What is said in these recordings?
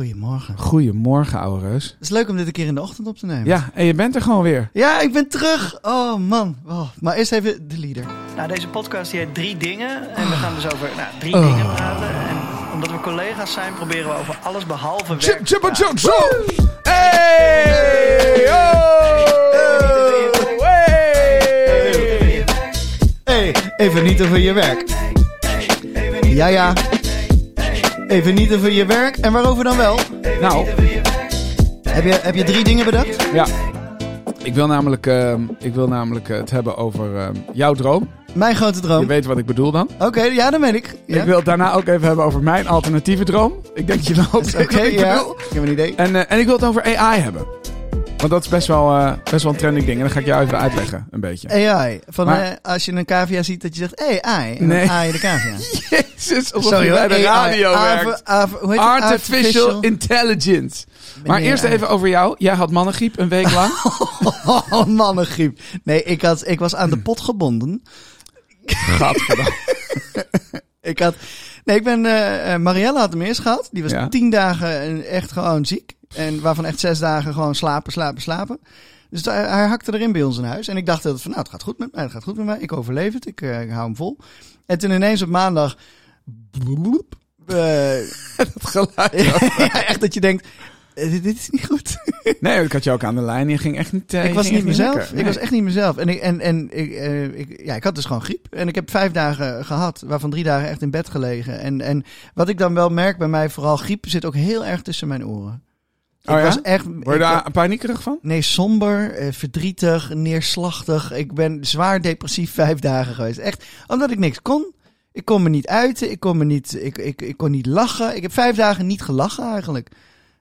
Goedemorgen. Goedemorgen, ouwe reus. Het is leuk om dit een keer in de ochtend op te nemen. Ja, en je bent er gewoon weer. Ja, ik ben terug. Oh man. Oh, maar eerst even de leader. Nou, deze podcast die heet Drie Dingen. En we gaan dus over nou, drie Oh. dingen praten. En omdat we collega's zijn, proberen we over alles behalve werk Chip, chip, chip, zo! Hey! Oh! Hey! Hey, even niet over je werk. Ja, ja. Even niet over je werk. En waarover dan wel? Nou, Heb je, heb je drie dingen bedacht? ja. Ik wil namelijk, ehm, ik wil namelijk eh, het hebben over ehm, jouw droom. Mijn grote Je droom. weet wat ik bedoel dan. Oké, ja, dat weet ik. Ja. Ik wil het daarna ook even hebben over mijn alternatieve droom. Ik denk dat je wel Oké, ja. Ik heb een idee. En, eh, en ik wil het over AI hebben. Want dat is best wel, eh, best wel een trending ding. En dan ga ik jou even uitleggen, een beetje. AI. Van Maar- eh, als je een cavia ziet dat je zegt, hey, AI. En Nee. dan AI de cavia. Jezus, alsof Sorry je bij de radio werkt. Artificial intelligence. Maar Meneer eerst even over jou. Jij had mannengriep een week lang. Oh, mannengriep. Nee, ik, had, ik was aan de pot gebonden. Gadverdamme. Ik had... Nee, ik ben... eh, Marielle had hem eerst gehad. Die was Ja. tien dagen echt gewoon ziek. En waarvan echt zes dagen gewoon slapen, slapen, slapen. Dus hij, hij hakte erin bij ons in huis. En ik dacht dat van, nou, het gaat goed met mij. Het gaat goed met mij. Ik overleef het. Ik, eh, ik hou hem vol. En toen ineens op maandag... bloep, eh, Dat geluid. ja, echt dat je denkt... eh, dit, dit is niet goed. Nee, ik had je ook aan de lijn. Je ging echt niet. ik was niet mezelf. Ik was echt niet mezelf. En, ik, en, en ik, ik, ja, ik had dus gewoon griep. En ik heb vijf dagen gehad, waarvan drie dagen echt in bed gelegen. En, en wat ik dan wel merk bij mij, vooral griep, zit ook heel erg tussen mijn oren. Oh ik ja? was echt. Word je ik- daar paniekerig van? Nee, somber, eh, verdrietig, neerslachtig. Ik ben zwaar depressief vijf dagen geweest. Echt, omdat ik niks kon. Ik kon me niet uiten. Ik kon, me niet, ik, ik, ik kon niet lachen. Ik heb vijf dagen niet gelachen eigenlijk.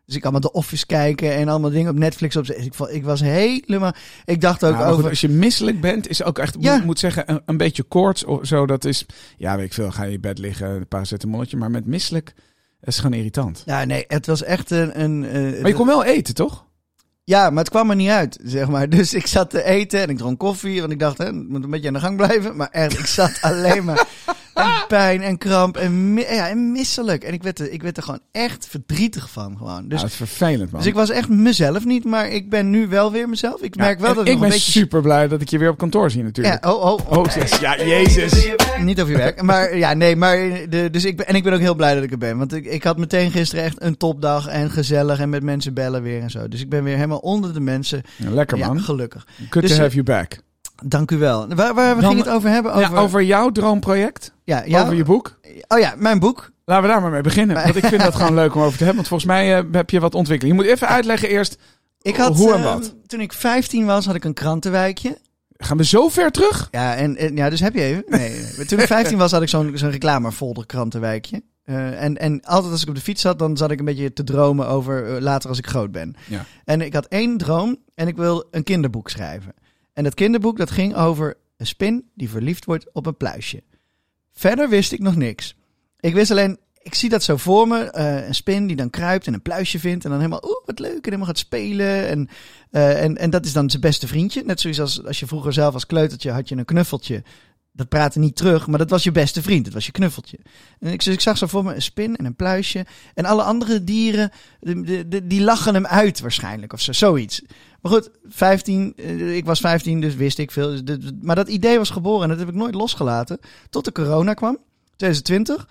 Dus ik maar The Office kijken en allemaal dingen op Netflix op. Ik, ik was helemaal... Ik dacht ook Nou, goed, over... als je misselijk bent, is ook echt, Ja. moet, moet zeggen, een, een beetje koorts of zo. Dat is, ja, weet ik veel, ga je in je bed liggen, een paracetamolletje. Maar met misselijk, dat is gewoon irritant. Ja, nee, het was echt een... een eh, Maar je kon wel eten, toch? Ja, maar het kwam er niet uit, zeg maar. Dus ik zat te eten en ik dronk koffie. Want ik dacht, hè, het moet een beetje aan de gang blijven. Maar echt, ik zat alleen maar... En pijn en kramp en, ja, en misselijk. En ik werd, er, ik werd er gewoon echt verdrietig van. Gewoon. Dus, Dus, dat is vervelend, man. dus ik was echt mezelf niet, maar ik ben nu wel weer mezelf. Ik Ja, merk wel dat ik ik nog ben een beetje... super blij dat ik je weer op kantoor zie, Ja, natuurlijk. oh, oh, oh. Oh, yes. ja, jezus. Niet over je werk. Maar ja, nee, maar de, dus ik ben, en ik ben ook heel blij dat ik er ben. Want ik, ik had meteen gisteren echt een topdag en gezellig en met mensen bellen weer en zo. Dus ik ben weer helemaal onder de mensen. Ja, lekker, Ja, man. gelukkig. Good Dus, to eh, have you back. Dank u wel. Waar, waar Dan- gingen het over hebben? Over, ja, over jouw droomproject, ja, over je boek. Oh ja, mijn boek. Laten we daar maar mee beginnen. Want ik vind dat gewoon leuk om over te hebben. Want volgens mij eh, heb je wat ontwikkeling. Je moet even uitleggen eerst, Ik had, hoe en eh, wat. toen ik 15 was, had ik een krantenwijkje. Gaan we zo ver terug? Ja, en, en ja, dus heb je even. Nee, nee. Toen ik 15 was, had ik zo'n zo'n reclamefolder krantenwijkje. Eh, en, en altijd als ik op de fiets zat, dan zat ik een beetje te dromen over later als ik groot ben. Ja. En ik had één droom en ik wil een kinderboek schrijven. En dat kinderboek dat ging over een spin die verliefd wordt op een pluisje. Verder wist ik nog niks. Ik wist alleen, ik zie dat zo voor me. eh, een spin die dan kruipt en een pluisje vindt. En dan helemaal, oeh, wat leuk. En helemaal gaat spelen. En, eh, en, en dat is dan zijn beste vriendje. Net zoals als, als je vroeger zelf als kleutertje had je een knuffeltje. Dat praatte niet terug, maar dat was je beste vriend. Dat was je knuffeltje. En ik, ik zag zo voor me een spin en een pluisje. En alle andere dieren, die lachen hem uit waarschijnlijk. Of zo, zoiets. Maar goed, 15, eh, ik was 15, dus wist ik veel. Dus maar dat idee was geboren en dat heb ik nooit losgelaten. Tot de corona kwam, 2020.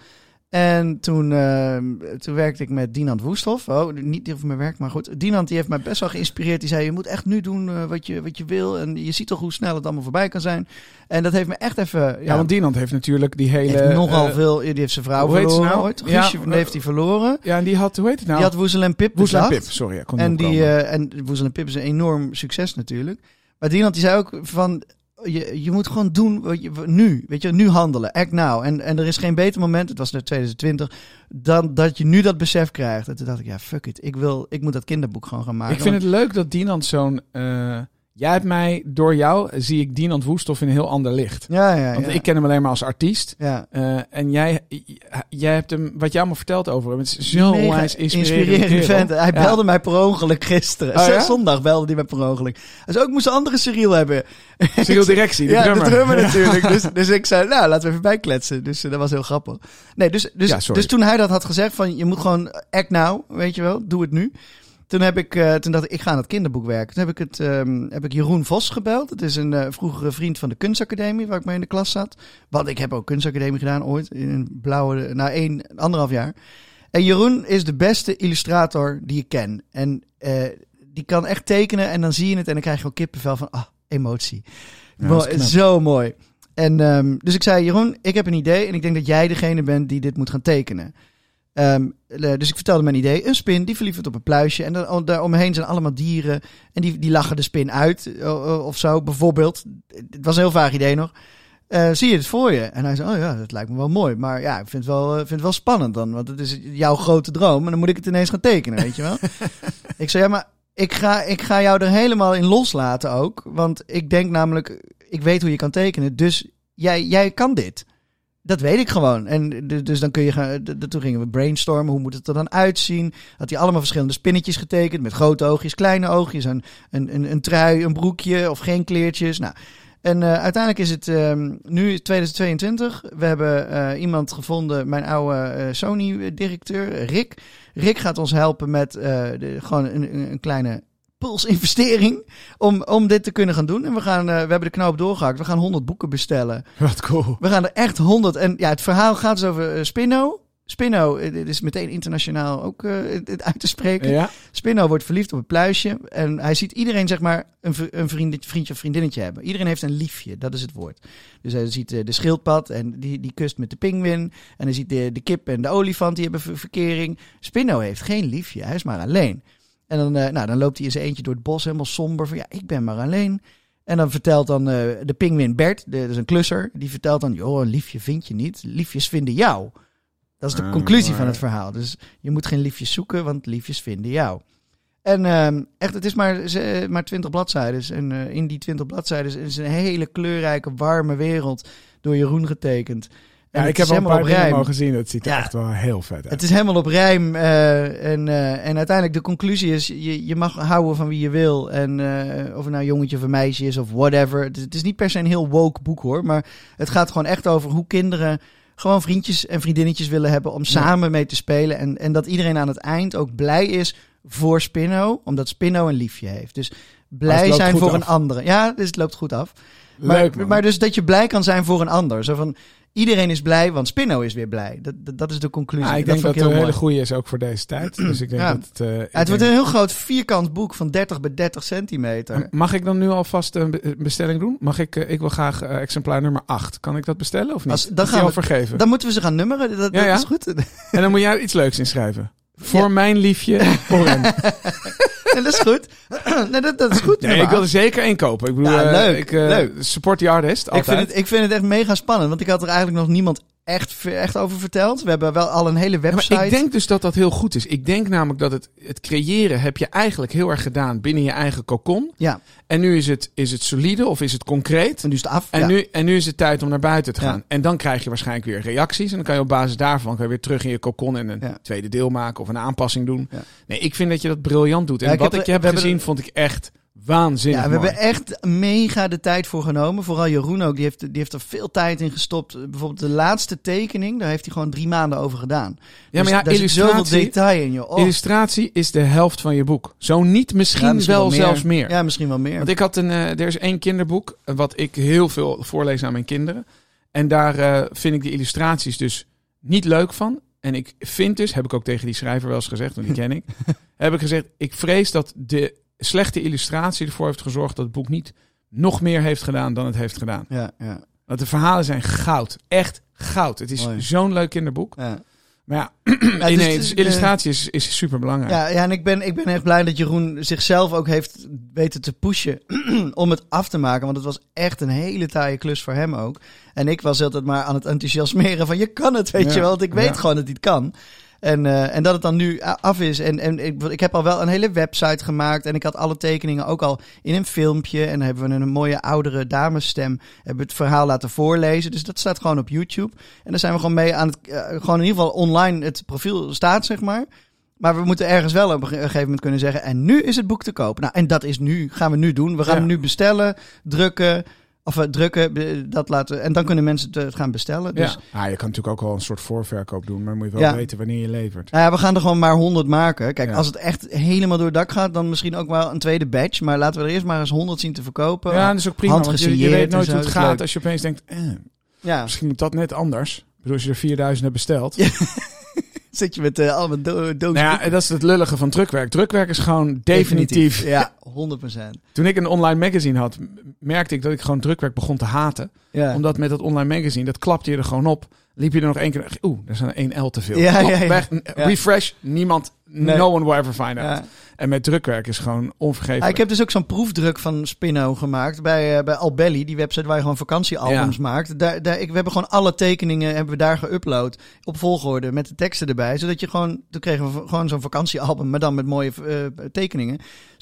En toen, eh, toen werkte ik met Dinant Woesthof. Oh, niet over mijn werk, maar goed. Dinant die heeft mij best wel geïnspireerd. Die zei, je moet echt nu doen eh, wat, je, wat je wil. En je ziet toch hoe snel het allemaal voorbij kan zijn. En dat heeft me echt even... Ja, Ja, want Dinant heeft natuurlijk die hele... heeft nogal eh, veel... Die heeft zijn vrouw hoe heet verloren nou? ooit. Ja, Guusje heeft hij verloren. Ja, en die had, hoe heet het nou? Die had Woezel en Pip Woesel en. Pip, sorry. kon En, niet die, eh en Woezel en Pip is een enorm succes natuurlijk. Maar Dinant die zei ook van... Je, je moet gewoon doen wat je, nu. Weet je, nu handelen. Act now. En, en er is geen beter moment, het was net 2020, dan dat je nu dat besef krijgt. En toen dacht ik, ja, fuck it. Ik, wil, ik moet dat kinderboek gewoon gaan maken. ik vind het leuk dat Dinant zo'n eh, Jij hebt mij, door jou zie ik Dinant Woesthoff in een heel ander licht. Ja, ja, Want ja. ik ken hem alleen maar als artiest. ja. Eh, en jij, jij hebt hem, wat jij allemaal verteld over hem, het is zo'n onwijs vent. Hij Ja. belde mij per ongeluk gisteren. Oh, ja? Zondag belde hij mij per ongeluk. Hij zei ook, ik moest een andere Cyril hebben. Cyril Directie, de ja, drummer. de drummer natuurlijk. Dus, dus ik zei, nou, laten we even bijkletsen. Dus eh, dat was heel grappig. Nee, dus, dus, dus toen hij dat had gezegd van, je moet gewoon act now, weet je wel, doe het nu. Toen, heb ik, eh, toen dacht ik, ik ga aan het kinderboek werken. Toen heb ik, het, ehm, heb ik Jeroen Vos gebeld. Het is een eh, vroegere vriend van de kunstacademie, waar ik mee in de klas zat. Want ik heb ook kunstacademie gedaan ooit, in een blauwe, na één, anderhalf jaar. En Jeroen is de beste illustrator die ik ken. En eh, die kan echt tekenen en dan zie je het en dan krijg je ook kippenvel van, ah, emotie. Ja, zo mooi. En um, dus ik zei, Jeroen, ik heb een idee en ik denk dat jij degene bent die dit moet gaan tekenen. Um, dus ik vertelde mijn idee. Een spin, die verliefd op een pluisje. En dan, daar omheen zijn allemaal dieren. En die, die lachen de spin uit of zo, bijvoorbeeld. Het was een heel vaag idee nog. Uh, zie je het voor je? En hij zei, oh ja, dat lijkt me wel mooi. Maar ja, ik vind het wel, vind het wel spannend dan. Want het is jouw grote droom. En dan moet ik het ineens gaan tekenen, weet je wel? ik zei, ja, maar ik ga, ik ga jou er helemaal in loslaten ook. Want ik denk namelijk, ik weet hoe je kan tekenen. Dus jij, jij kan dit. Dat weet ik gewoon. En dus dan kun je gaan. Toen gingen we brainstormen. Hoe moet het er dan uitzien? Had hij allemaal verschillende spinnetjes getekend. Met grote oogjes, kleine oogjes. Een, een, een, een trui, een broekje of geen kleertjes. Nou. En uh, uiteindelijk is het um, nu 2022. We hebben uh, iemand gevonden, mijn oude uh, Sony-directeur, Rick. Rick gaat ons helpen met gewoon een, een kleine pulsinvestering om, om dit te kunnen gaan doen. En we, gaan, uh, we hebben de knoop doorgehakt. We gaan 100 boeken bestellen. Wat cool. We gaan er echt 100. En ja, het verhaal gaat dus over uh, Spinno. Spinno, dit is meteen internationaal ook uh, uit te spreken. Ja. Spinno wordt verliefd op een pluisje. En hij ziet iedereen, zeg maar, een, een vriend, vriendje of vriendinnetje hebben. Iedereen heeft een liefje, dat is het woord. Dus hij ziet de schildpad en die, die kust met de pinguïn. En hij ziet de, de kip en de olifant, die hebben ver verkering. Spinno heeft geen liefje, hij is maar alleen. En dan, uh, nou, dan loopt hij in zijn eentje door het bos, helemaal somber. Van ja, ik ben maar alleen. En dan vertelt dan uh, de pinguïn Bert, de, dat is een klusser, die vertelt dan: joh, een liefje vind je niet. Liefjes vinden jou. Dat is de Ah, conclusie maar- van het verhaal. Dus je moet geen liefjes zoeken, want liefjes vinden jou. En ehm, echt, het is maar, ze- maar 20 bladzijden. En eh, in die 20 bladzijden is een hele kleurrijke, warme wereld door Jeroen getekend. En Ja, ik heb al een paar dingen rijm. mogen zien. Het ziet er Ja. echt wel heel vet uit. Het is helemaal op rijm. eh, en, eh, en uiteindelijk de conclusie is, je, je mag houden van wie je wil. En eh, of het nou een jongetje of een meisje is of whatever. Het is, het is niet per se een heel woke boek hoor. Maar het gaat gewoon echt over hoe kinderen gewoon vriendjes en vriendinnetjes willen hebben om samen mee te spelen. En, en dat iedereen aan het eind ook blij is voor Spinno. Omdat Spinno een liefje heeft. Dus blij zijn voor af. een andere. Ja, dus het loopt goed af. Maar, Leuk, maar dus dat je blij kan zijn voor een ander. Zo van, iedereen is blij, want Spinno is weer blij. Dat, dat, dat is de conclusie. Ja, ik dat denk dat het een hele goede is ook voor deze tijd. Dus ik denk Ja. dat het... eh, ik Ja, het denk- wordt een heel groot vierkant boek van 30 bij 30 centimeter. Mag ik dan nu alvast een be- bestelling doen? Mag ik, eh, ik wil graag eh, exemplaar nummer 8. Kan ik dat bestellen of niet? Als- dan gaan we- vergeven. Dan moeten we ze gaan nummeren. Dat, Ja, dat is goed. En dan moet jij iets leuks inschrijven. Voor Ja. mijn liefje, Oren. Nee, dat is goed. nee, dat, dat is goed. Nee, ik wil er zeker één kopen. Ik bedoel, Ja, eh, leuk, ik, eh, leuk. support the artist, ik, vind het, ik vind het echt mega spannend. Want ik had er eigenlijk nog niemand echt, echt over verteld. We hebben wel al een hele Ja, website. maar ik denk dus dat dat heel goed is. Ik denk namelijk dat het, het creëren heb je eigenlijk heel erg gedaan binnen je eigen cocon. Ja, En nu is het, is het solide of is het concreet. en nu is het af. En, ja. nu, en nu is het tijd om naar buiten te Ja. gaan. En dan krijg je waarschijnlijk weer reacties. En dan kan je op basis daarvan kan je weer terug in je cocon en een tweede deel maken of een aanpassing doen. Nee, ik vind dat je dat briljant doet. En ik wat heb ik heb hebben gezien vond ik echt waanzinnig Ja, we hebben echt mega de tijd voor genomen. Vooral Jeroen ook. Die heeft, die heeft er veel tijd in gestopt. Bijvoorbeeld de laatste tekening. Daar heeft hij gewoon drie maanden over gedaan. ja, maar ja, daar zit zoveel illustratie, detail in, joh. Oh. illustratie is de helft van je boek. Zo niet, misschien, Ja, misschien wel, zelfs meer. Ja, misschien wel meer. Want ik had een, eh, er is één kinderboek eh, wat ik heel veel voorlees aan mijn kinderen. En daar eh, vind ik de illustraties dus niet leuk van. En ik vind dus, heb ik ook tegen die schrijver wel eens gezegd, want die ken ik. heb ik gezegd, ik vrees dat de slechte illustratie ervoor heeft gezorgd dat het boek niet nog meer heeft gedaan dan het heeft gedaan. Ja, ja, Want de verhalen zijn goud. Echt goud. Het is zo'n leuk kinderboek. ja. Maar ja, Ja, dus- nee, dus, dus illustratie is, is super belangrijk. Ja, ja, en ik ben, ik ben echt blij dat Jeroen zichzelf ook heeft weten te pushen om het af te maken. Want het was echt een hele taaie klus voor hem ook. En ik was altijd maar aan het enthousiasmeren van je kan het, weet Ja, je wel. Want ik weet gewoon dat hij het kan. En, eh, en dat het dan nu af is. En, en ik, ik heb al wel een hele website gemaakt. En ik had alle tekeningen ook al in een filmpje. En dan hebben we een mooie oudere damesstem. Hebben het verhaal laten voorlezen. Dus dat staat gewoon op YouTube. En daar zijn we gewoon mee aan het. eh, gewoon in ieder geval online het profiel staat, zeg maar. Maar we moeten ergens wel op een ge- gegeven moment kunnen zeggen. En nu is het boek te koop. Nou, en dat is nu. Gaan we nu doen. We gaan Ja. hem nu bestellen, drukken. Of eh, drukken, dat laten. En dan kunnen mensen het eh, gaan bestellen. Dus ja. Ah, je kan natuurlijk ook wel een soort voorverkoop doen, maar dan moet je wel Ja. weten wanneer je levert. Nou ja, we gaan er gewoon maar 100 maken. Kijk, Ja. als het echt helemaal door het dak gaat, dan misschien ook wel een tweede batch. Maar laten we er eerst maar eens 100 zien te verkopen. Ja, dat is ook prima, want je, je weet nooit zo, hoe het gaat leuk. als je opeens denkt, eh, Ja, misschien moet dat net anders. Ik bedoel, als je er 4000 hebt besteld. Zit je met eh allemaal do dozen. Nou ja, dat is het lullige van drukwerk. Drukwerk is gewoon definitief. Ja, 100%. Toen ik een online magazine had, merkte ik dat ik gewoon drukwerk begon te haten. Ja. Omdat met dat online magazine, dat klapte je er gewoon op. Liep je er nog één keer, oeh, er zijn één L te veel. Ja, ja, ja. Weg, refresh, niemand, Nee. no one will ever find out. En met drukwerk is gewoon onvergeeflijk. Ah, ik heb dus ook zo'n proefdruk van Spinno gemaakt bij, eh, bij Albelly, die website waar je gewoon vakantiealbums maakt. Daar, daar, ik, we hebben gewoon alle tekeningen hebben we daar geüpload op volgorde met de teksten erbij, zodat je gewoon, toen kregen we gewoon zo'n vakantiealbum, maar dan met mooie eh, tekeningen.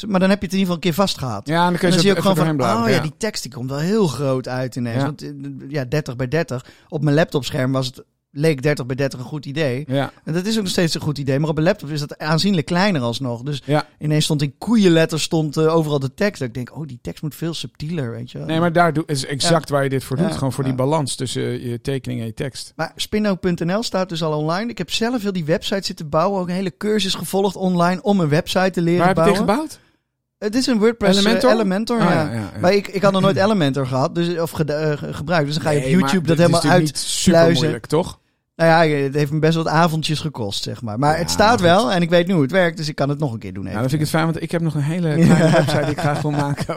Maar dan heb je het in ieder geval een keer vastgehad. Ja, en dan kun je, dan zie je ook gewoon van, doorheen oh ja, die tekst die komt wel heel groot uit ineens. Ja. Want eh, ja, 30 bij 30. Op mijn laptopscherm was het, leek 30 bij 30 een goed idee. ja. En dat is ook nog steeds een goed idee. Maar op een laptop is dat aanzienlijk kleiner alsnog. Dus Ja. ineens stond in koeienletters stond eh, overal de tekst. Ik denk, oh, die tekst moet veel subtieler, weet je wel. Nee, maar daar doe, is exact waar je dit voor doet. Gewoon voor die balans tussen je tekening en je tekst. Maar spinno.nl staat dus al online. Ik heb zelf heel die website zitten bouwen. Ook een hele cursus gevolgd online om een website te leren Waar heb je bouwen. tegen gebouwd? Het is een WordPress Elementor? Elementor? Elementor, Ah, ja. ja, ja. Maar ik, ik had nog nooit Elementor gehad, dus, of eh, gebruikt. Dus dan ga je Nee, op YouTube dat helemaal natuurlijk uit. niet super moeilijk, toch? Nou ja, het heeft me best wat avondjes gekost, zeg maar. Maar Ja, het staat goed. wel en ik weet nu hoe het werkt, dus ik kan het nog een keer doen. Nou, dan vind ik het fijn, want ik heb nog een hele kleine website die ik graag wil maken.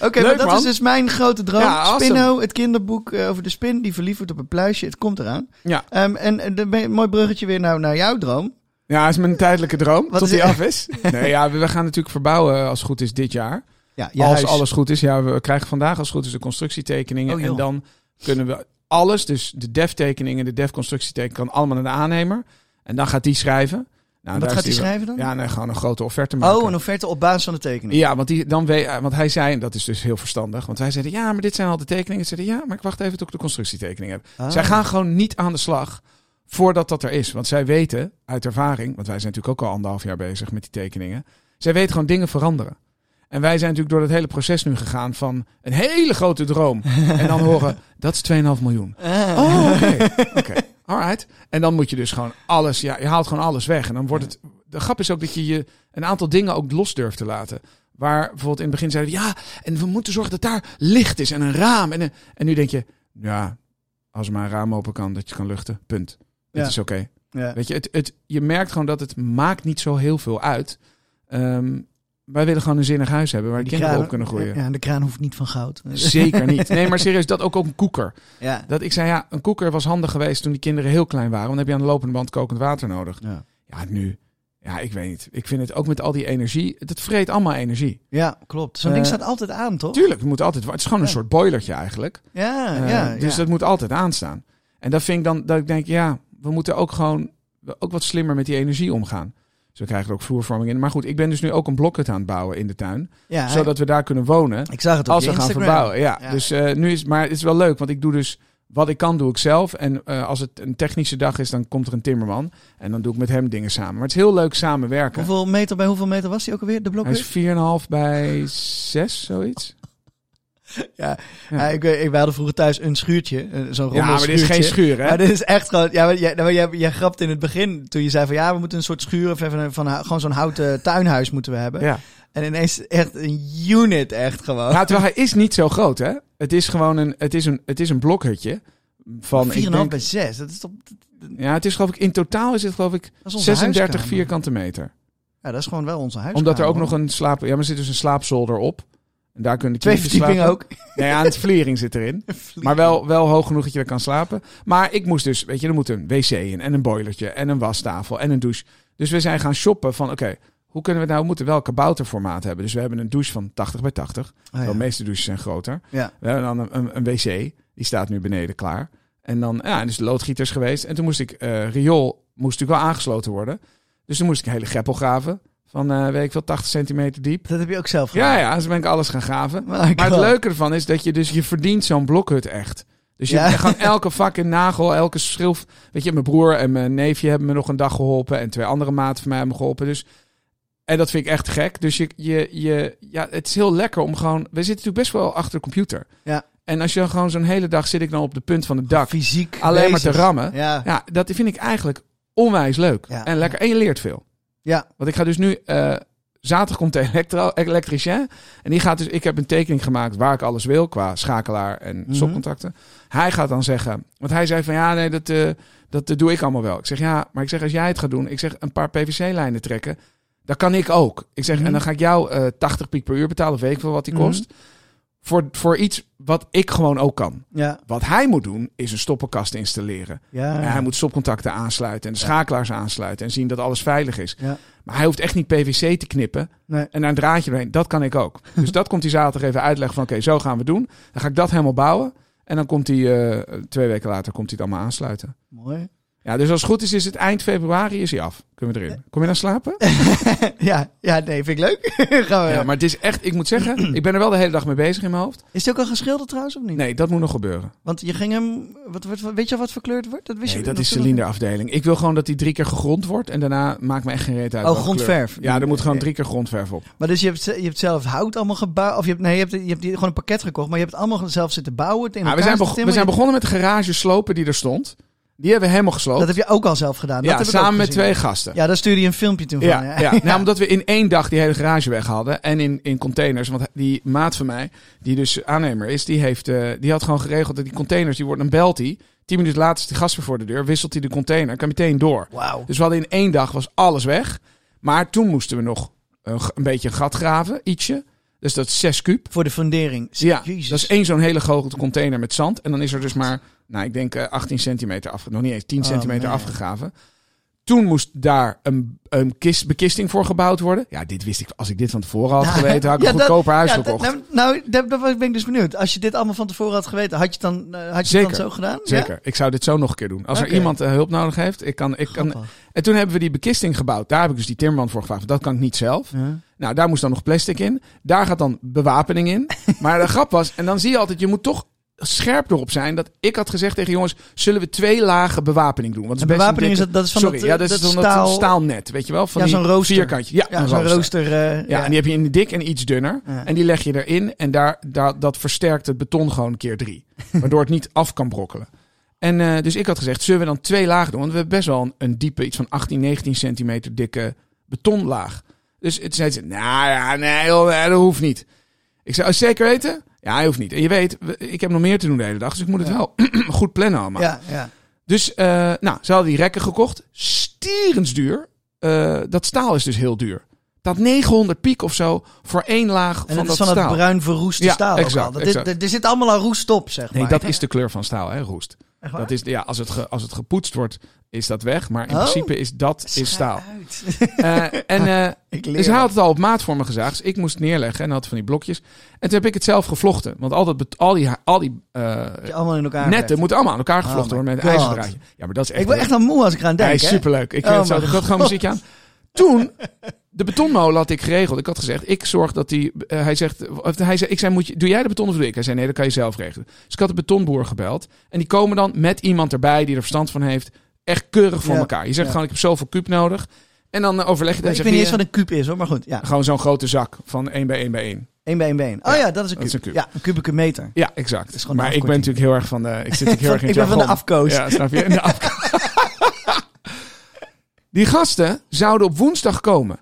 Oké, maar dat man. is dus mijn grote droom. Ja, awesome. Spinno, het kinderboek eh, over de spin die verliefd wordt op een pluisje. Het komt eraan. Ja. Ehm, en een mooi bruggetje weer naar, naar jouw droom. Ja, dat is mijn tijdelijke droom, Wat tot die af is. Nee, ja, we gaan natuurlijk verbouwen als het goed is dit jaar. Ja, als huis. alles goed is. Ja, we krijgen vandaag als het goed is de constructietekeningen. Oh, en dan kunnen we alles, dus de dev-tekeningen, de dev-constructietekeningen, kan allemaal naar de aannemer. En dan gaat die schrijven. Nou, Wat gaat hij schrijven dan? Ja, nee, gewoon een grote offerte maken. oh, een offerte op basis van de tekening. Ja, want, die, dan weet, want hij zei, en dat is dus heel verstandig, want wij zeiden, ja, maar dit zijn al de tekeningen. Ze zeiden, ja, maar ik wacht even tot ik de constructietekening heb. Ah. Zij gaan gewoon niet aan de slag voordat dat er is. Want zij weten uit ervaring, want wij zijn natuurlijk ook al anderhalf jaar bezig met die tekeningen. Zij weten gewoon dingen veranderen. En wij zijn natuurlijk door het hele proces nu gegaan van een hele grote droom. en dan horen, dat is 2,5 miljoen. Ah. Oh, oké. Oké, alright. En dan moet je dus gewoon alles, ja, je haalt gewoon alles weg. En dan wordt het, de grap is ook dat je je een aantal dingen ook los durft te laten. Waar bijvoorbeeld in het begin zeiden we, ja, en we moeten zorgen dat daar licht is en een raam. En, een- en nu denk je, ja, als er maar een raam open kan, dat je kan luchten, punt. Dat Ja. is oké. Ja. Weet je, het, het, je merkt gewoon dat het maakt niet zo heel veel uit. Ehm, wij willen gewoon een zinnig huis hebben waar Die kinderen kraan- op kunnen groeien. Ja, de kraan hoeft niet van goud. Zeker niet. Nee, maar serieus, dat ook op een koeker. Ja. Dat ik zei, ja, een koeker was handig geweest toen die kinderen heel klein waren. Want dan heb je aan de lopende band kokend water nodig. Ja. Ja, nu. Ja, ik weet niet. Ik vind het ook met al die energie. Het vreet allemaal energie. ja, klopt. Zo'n Eh, ding staat altijd aan, toch? Tuurlijk, het moet altijd. Het is gewoon een Ja. soort boilertje eigenlijk. Ja, Eh, ja. dus ja. dat moet altijd aanstaan. En dat vind ik dan dat ik denk, ja, we moeten ook gewoon ook wat slimmer met die energie omgaan. Dus we krijgen er ook vloervorming in. Maar goed, ik ben dus nu ook een blokhut aan het bouwen in de tuin. ja, zodat we daar kunnen wonen. ik zag het op als we gaan Instagram. verbouwen. Ja, Ja. dus eh, nu is, maar het is wel leuk, want ik doe dus wat ik kan, doe ik zelf. En eh, als het een technische dag is, dan komt er een timmerman en dan doe ik met hem dingen samen. Maar het is heel leuk samenwerken. Hoeveel meter bij hoeveel meter was die ook alweer, de Hij blokhut? is 4,5 bij 6, zoiets. Ja, ik, ik, wij hadden vroeger thuis een schuurtje, eh, zo'n Ja, maar dit is geen schuur, hè? Maar dit is echt gewoon... Ja, maar jij, nou, jij, jij grapt in het begin toen je zei van... Ja, we moeten een soort schuur of even een- van, gewoon zo'n houten tuinhuis moeten we hebben. Ja. En ineens echt een unit echt gewoon. Terwijl hij is niet zo groot, hè? Het is gewoon een, het is een, het is een blokhutje. Van, 4,5 ik denk, bij 6, dat is toch... ja, het is geloof ik, in totaal is het geloof ik Dat is onze 36 huiskamer. vierkante meter. Ja, dat is gewoon wel onze huis. Omdat er ook nog een slaap... Ja, maar er zit dus een slaapzolder op. En daar kunnen Twee verdiepingen ook. Nee, ja, een vliering zit erin. Maar wel, wel hoog genoeg dat je er kan slapen. Maar ik moest dus, weet je, er moet een wc in en een boilertje en een wastafel en een douche. Dus we zijn gaan shoppen van, oké, hoe kunnen we nou, we moeten wel kabouterformaat hebben. Dus we hebben een douche van 80 bij 80. Ah, ja. De meeste douches zijn groter. Ja. We hebben dan een, een, een wc, die staat nu beneden klaar. En dan, ja, dus de loodgieters geweest. En toen moest ik eh riool moest natuurlijk wel aangesloten worden. Dus toen moest ik een hele greppel graven. Van, eh, weet ik veel, 80 centimeter diep. Dat heb je ook zelf gedaan. Ja, ja, dus ben ik alles gaan graven. Maar het leuke ervan is dat je dus, je verdient zo'n blokhut echt. Dus je Ja. gewoon elke fucking nagel, elke schilf. Weet je, mijn broer en mijn neefje hebben me nog een dag geholpen. En twee andere maten van mij hebben me geholpen. Dus, en dat vind ik echt gek. Dus je, je, je, ja, het is heel lekker om gewoon... We zitten natuurlijk best wel achter de computer. Ja. En als je dan gewoon zo'n hele dag zit ik dan op de punt van het dak. Fysiek Alleen maar te rammen. Ja. Ja, dat vind ik eigenlijk onwijs leuk. Ja. En lekker. En je leert veel. Ja. Want ik ga dus nu... eh, zaterdag komt de elektro, elektricien. En die gaat dus... Ik heb een tekening gemaakt waar ik alles wil. Qua schakelaar en Mhm. stopcontacten. Hij gaat dan zeggen... Want hij zei van ja, nee, dat, eh, dat eh, doe ik allemaal wel. Ik zeg ja, maar ik zeg als jij het gaat doen... Ik zeg een paar PVC-lijnen trekken. Dat kan ik ook. Ik zeg Mhm. en dan ga ik jou eh 80 piek per uur betalen. Weet ik veel wat die Mhm. kost. Voor, voor iets wat ik gewoon ook kan. Ja. Wat hij moet doen, is een stoppenkast installeren. Ja. En hij moet stopcontacten aansluiten en de schakelaars aansluiten en zien dat alles veilig is. Maar hij hoeft echt niet PVC te knippen Nee. en daar een draadje doorheen. Dat kan ik ook. Dus dat komt hij zaterdag even uitleggen van oké, zo gaan we doen. Dan ga ik dat helemaal bouwen. En dan komt hij eh, twee weken later komt hij het allemaal aansluiten. Mooi. Ja, dus als het goed is, is het eind februari is hij af. Kunnen we erin. Kom je dan slapen? ja, ja, nee, vind ik leuk. Gaan we. Ja, maar het is echt, ik moet zeggen, ik ben er wel de hele dag mee bezig in mijn hoofd. Is het ook al geschilderd trouwens of niet? Nee, dat moet nog gebeuren. Want je ging hem... Wat, wat, wat- weet je al wat verkleurd wordt? Dat wist Nee, je dat is nog cilinderafdeling. Ik wil gewoon dat hij drie keer gegrond wordt en daarna maakt me echt geen reet uit. Oh, welke kleur. grondverf. Ja, er moet gewoon drie keer grondverf op. Maar dus je hebt, je hebt zelf hout allemaal gebouwd. Of je hebt, nee, je hebt, je hebt die- gewoon een pakket gekocht. Maar je hebt het allemaal zelf zitten bouwen. Ja, we, elkaar zijn we zijn begonnen met de garage slopen die er stond. Die hebben we helemaal gesloopt. Dat heb je ook al zelf gedaan. Dat ja, heb samen met twee gasten. Ja, daar stuurde je een filmpje toen Ja, van. ja. Nou, omdat we in één dag die hele garage weg hadden. En in, in containers. Want die maat van mij, die dus aannemer is, die, heeft, eh, die had gewoon geregeld dat die containers, die worden, dan belt hij. Tien minuten later is de gast weer voor de deur. Wisselt hij de container. Kan meteen door. Wauw. Dus we hadden in één dag was alles weg. Maar toen moesten we nog een, een beetje een gat graven. Ietsje. Dus dat is 6 kuub. Voor de fundering. Ja, Jezus. dat is één zo'n hele grote container met zand. En dan is er dus maar, nou ik denk eh, 18 centimeter af, nog niet eens 10 Oh, centimeter man. afgegraven. Toen moest daar een, een kist, bekisting voor gebouwd worden. Ja, dit wist ik. Als ik dit van tevoren had Nou, geweten, had ik ja, een goedkoper huis Ja, gekocht. nou, nou, daar ben ik dus benieuwd. Als je dit allemaal van tevoren had geweten, had je het dan, eh, had je het dan zo gedaan? Zeker. Ik zou dit zo nog een keer doen. Als er iemand eh, hulp nodig heeft, ik kan, ik kan. En toen hebben we die bekisting gebouwd. Daar heb ik dus die timmerman voor gevraagd. Dat kan ik niet zelf. Nou, daar moest dan nog plastic in. Daar gaat dan bewapening in. Maar de grap was, en dan zie je altijd, je moet toch scherp erop zijn. Dat ik had gezegd tegen jongens, zullen we twee lagen bewapening doen? Want het is bewapening is dat, dat is van Sorry, dat, ja, dat is zo'n staal, staal... staalnet, weet je wel? Van Ja, die zo'n rooster. Vierkantje. Ja, zo'n rooster. rooster. eh, Ja, en die heb je in dik en iets dunner. En die leg je erin en daar, daar, dat versterkt het beton gewoon een keer drie. Waardoor het niet af kan brokkelen. En eh, dus ik had gezegd, zullen we dan twee lagen doen? Want we hebben best wel een, een diepe, iets van 18, 19 centimeter dikke betonlaag. Dus het zei ze, nou ja, nee, joh, nee, dat hoeft niet. Ik zei, oh, zeker weten? Ja, hij hoeft niet. En je weet, we- ik heb nog meer te doen de hele dag, dus ik moet het Ja. wel goed plannen allemaal. ja, ja. Dus, eh, nou, ze hadden die rekken gekocht. Stierensduur. Eh dat staal is dus heel duur. Dat 900 piek of zo voor één laag En van het is dat van staal. het bruin verroeste Ja, staal. exact, ook al. Dat, exact. dit- er zit allemaal aan roest op, zeg maar. Nee, dat is de kleur van staal, hè, roest. Dat is, ja, als, het ge- als het gepoetst wordt, is dat weg. Maar in Oh. principe is dat is staal. Eh, en, eh, ik dus hij wat. had het al op maat voor me gezaagd. Dus ik moest het neerleggen en had van die blokjes. En toen heb ik het zelf gevlochten. Want al, dat, al die, al die eh, Je allemaal in elkaar netten moeten allemaal aan elkaar gevlochten Oh my worden met een ijzerdraadje. Ja, maar dat is echt... Ik word echt al moe als ik eraan denk. Hij is superleuk. Ik Oh vind het zo. Ik had gewoon muziek aan. Toen, de betonmolen had ik geregeld. Ik had gezegd, ik zorg dat die... eh, hij zegt, of hij zei, ik zei, moet je, doe jij de beton of doe ik? Hij zei, nee, dat kan je zelf regelen. Dus ik had de betonboer gebeld. En die komen dan met iemand erbij die er verstand van heeft. Echt keurig voor Ja, elkaar. Je zegt ja. gewoon, ik heb zoveel kuub nodig. En dan eh, overleg je. Ik weet niet eens wat een kuub is hoor, maar goed. Ja, Gewoon zo'n grote zak van 1 bij 1 bij 1. één bij één been. Oh Ja, ja, dat is een is kuub. een kuub. Ja, een kubieke meter. Ja, exact. is gewoon maar ik ben natuurlijk heel erg van de... Ik zit heel erg in ik ben van de afkoos. Ja, snap je? In de afko- Die gasten zouden op woensdag komen.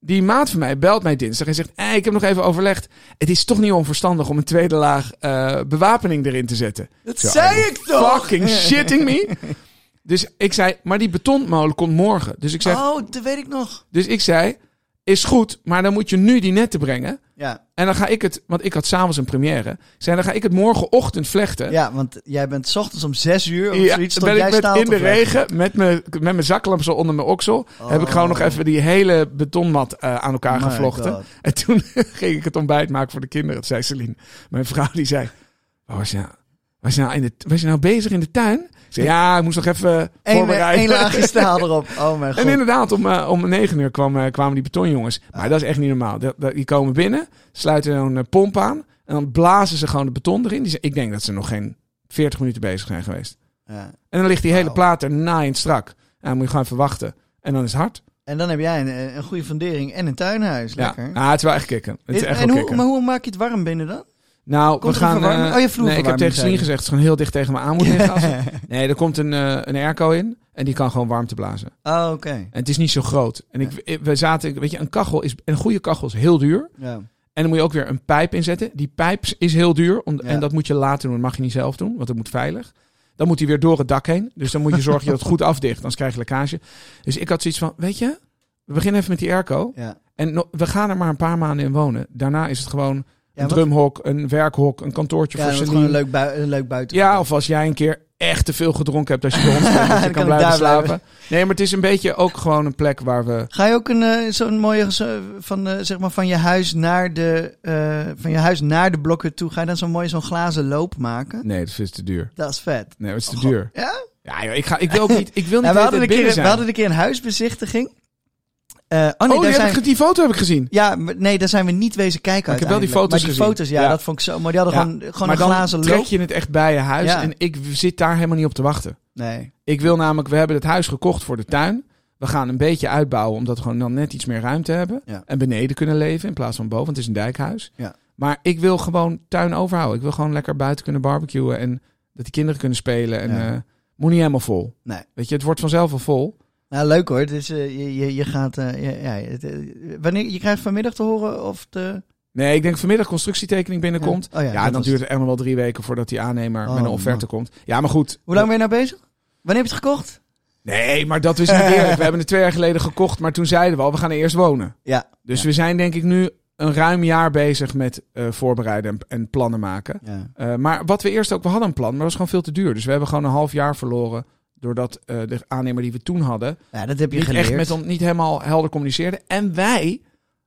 Die maat van mij belt mij dinsdag en zegt: hey, Ik heb nog even overlegd. Het is toch niet onverstandig om een tweede laag eh, bewapening erin te zetten. Dat Zo, zei ik toch! Fucking shitting me. Dus ik zei: Maar die betonmolen komt morgen. Dus ik, zeg, Oh, dat weet ik nog. dus ik zei: Is goed, maar dan moet je nu die netten brengen. Ja, En dan ga ik het, want ik had s'avonds een première. Zei: Dan ga ik het morgenochtend vlechten. ja want jij bent 's ochtends om zes uur of Ja, zoiets. dan ben jij ik met, in de regen met mijn, met mijn zaklamp zo onder mijn oksel. Heb ik gewoon nog Oh. even die hele betonmat eh, aan elkaar My gevlochten. God. En toen ging ik het ontbijt maken voor de kinderen. Dat zei Celine. Mijn vrouw die zei, "Oh, was, je nou, was, je nou in de, was je nou bezig in de tuin? Zei, ja, ik moest nog even Eén voorbereiden. één laagje staal erop. Oh mijn god. En inderdaad, om, eh, om negen uur kwam, eh, kwamen die betonjongens. Maar dat is echt niet normaal. Dat- dat- Die komen binnen, sluiten eh, pomp aan. En dan blazen ze gewoon de beton erin. Die, ik denk dat ze nog geen 40 minuten bezig zijn geweest. Ja. En dan ligt die hele plaat er naaiend strak. En dan moet je gewoon even wachten. En dan is het hard. En dan heb jij een, een goede fundering en een tuinhuis. Lekker. Ja, ah, het is wel echt kicken. Het is echt en hoe, kicken. maar hoe maak je het warm binnen dan? Nou, Komt we gaan. Oh, je nee, ik heb tegen Celine gezegd: het is gewoon heel dicht tegen me aan moet liggen. Als het- nee, er komt een, eh, een airco in. En die kan gewoon warmte blazen. Oh, oké. En het is niet zo groot. En ik, we zaten, weet je, een kachel is, een goede kachel is heel duur. Ja. En dan moet je ook weer een pijp inzetten. Die pijp is heel duur. Om, Ja. En dat moet je later doen. Dat mag je niet zelf doen, want dat moet veilig. Dan moet hij weer door het dak heen. Dus dan moet je zorgen dat je dat goed afdicht. Anders krijg je lekkage. Dus ik had zoiets van, weet je, we beginnen even met die airco. Ja. En no- we gaan er maar een paar maanden in wonen. Daarna is het gewoon een wat- drumhok, een werkhok, een kantoortje Ja, voor Celine. gewoon een leuk, een leuk buiten. Ja, of als jij een keer echt te veel gedronken hebt als je bij ons bent, dat je Dan kan, blijven slapen. blijven. Nee, maar het is een beetje ook gewoon een plek waar we... Ga je ook een eh, zo'n mooie van, eh, zeg maar van je huis naar de eh, van je huis naar de blokken toe? Ga je dan zo'n mooie zo'n glazen loop maken? Nee, dat is te duur. Dat is vet. Nee, dat is te Oh, duur. Ja? Ja, joh, ik, ga, ik wil ook niet, ik wil niet Ja, we, de hadden een keer, binnen we zijn. hadden een keer een huisbezichtiging. Eh, oh nee, oh, daar zijn, die foto heb ik gezien. ja, maar nee, daar zijn we niet wezen kijken. Ik heb wel die foto's maar die gezien. foto's, ja, Ja. dat vond ik zo mooi. Die hadden Ja, gewoon, gewoon maar een dan glazen trek loop. je het echt bij je huis. Ja. En ik zit daar helemaal niet op te wachten. Nee. Ik wil namelijk, we hebben het huis gekocht voor de tuin. We gaan een beetje uitbouwen, omdat we gewoon dan net iets meer ruimte hebben. En beneden kunnen leven in plaats van boven, want het is een dijkhuis. Ja. Maar ik wil gewoon tuin overhouden. Ik wil gewoon lekker buiten kunnen barbecuen en dat die kinderen kunnen spelen. En eh, moet niet helemaal vol. Nee. Weet je, het wordt vanzelf wel vol. Nou, leuk hoor. Dus, je, je, je gaat, eh, ja, ja, het, eh, wanneer, je krijgt vanmiddag te horen of de... Nee, ik denk vanmiddag constructietekening binnenkomt. Ja. Oh ja, Ja, dan was duurt het echt nog wel drie weken voordat die aannemer Oh, met een offerte man. komt. Ja, maar goed. Hoe lang ben je nou bezig? Wanneer heb je het gekocht? Nee, maar dat is niet eerlijk. We hebben het twee jaar geleden gekocht, maar toen zeiden we al, we gaan er eerst wonen. Ja. Dus Ja. we zijn denk ik nu een ruim jaar bezig met voorbereiden en, en plannen maken. Ja. Maar wat we eerst ook, we hadden een plan, maar dat was gewoon veel te duur. Dus we hebben gewoon een half jaar verloren. Doordat eh, de aannemer die we toen hadden, ja, dat heb je niet geleerd. echt met ons niet helemaal helder communiceerde. En wij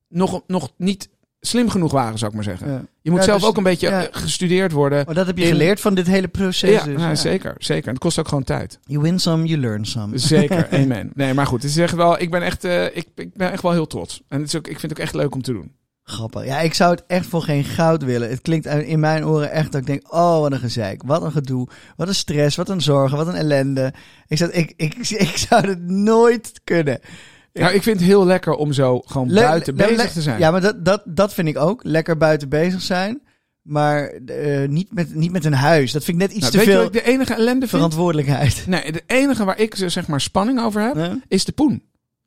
nog, nog niet slim genoeg waren, zou ik maar zeggen. Ja. Je moet Ja, zelf dus- ook een beetje ja. eh, gestudeerd worden. Maar dat heb je In- geleerd van dit hele proces. Ja, dus, nou, zeker, zeker. En het kost ook gewoon tijd. You win some, you learn some. Zeker, amen. Nee, maar goed, het is echt wel, ik ben echt, eh, ik, ik ben echt wel heel trots. En het is ook, ik vind het ook echt leuk om te doen. Grappig. Ja, ik zou het echt voor geen goud willen. Het klinkt in mijn oren echt dat ik denk, oh, wat een gezeik. Wat een gedoe. Wat een stress. Wat een zorgen. Wat een ellende. Ik zou, ik, ik, ik zou het nooit kunnen. Ja. Nou, ik vind het heel lekker om zo gewoon Le- buiten bezig te zijn. Ja, maar dat, dat, dat vind ik ook. Lekker buiten bezig zijn. Maar eh, niet, met, niet met een huis. Dat vind ik net iets Nou, te weet je veel de enige ellende vind? verantwoordelijkheid. Nee, de enige waar ik zeg maar spanning over heb, is de poen.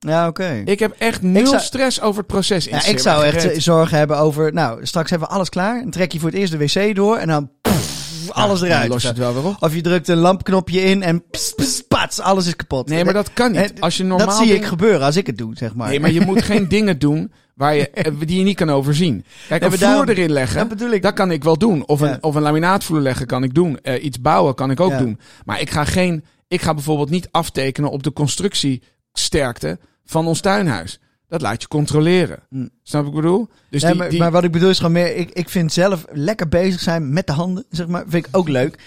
Ja oké. Ik heb echt nul zou- stress over het proces. Ja, ik zou echt eh, zorgen hebben over... Nou, straks hebben we alles klaar. Dan trek je voor het eerst de wc door. En dan pff, alles Dan eruit. los je het wel weer op. Of je drukt een lampknopje in en pss, pss, pats, alles is kapot. Nee, maar dat kan niet. Eh, Als je normaal dat zie ik gebeuren als ik het doe, zeg maar. Nee, maar je moet geen dingen doen waar je, eh, die je niet kan overzien. Kijk, een vloer daarom- erin leggen, dat bedoel ik. dat kan ik wel doen. Of een, Ja. of een laminaatvloer leggen kan ik doen. Iets bouwen kan ik ook Ja. doen. Maar ik ga geen, ik ga bijvoorbeeld niet aftekenen op de constructiesterkte van ons tuinhuis. Dat laat je controleren. Hm. Snap ik wat ik bedoel? Dus Nee, die, maar, die- maar wat ik bedoel is gewoon meer... Ik, ik vind zelf lekker bezig zijn met de handen, zeg maar. Vind ik ook leuk.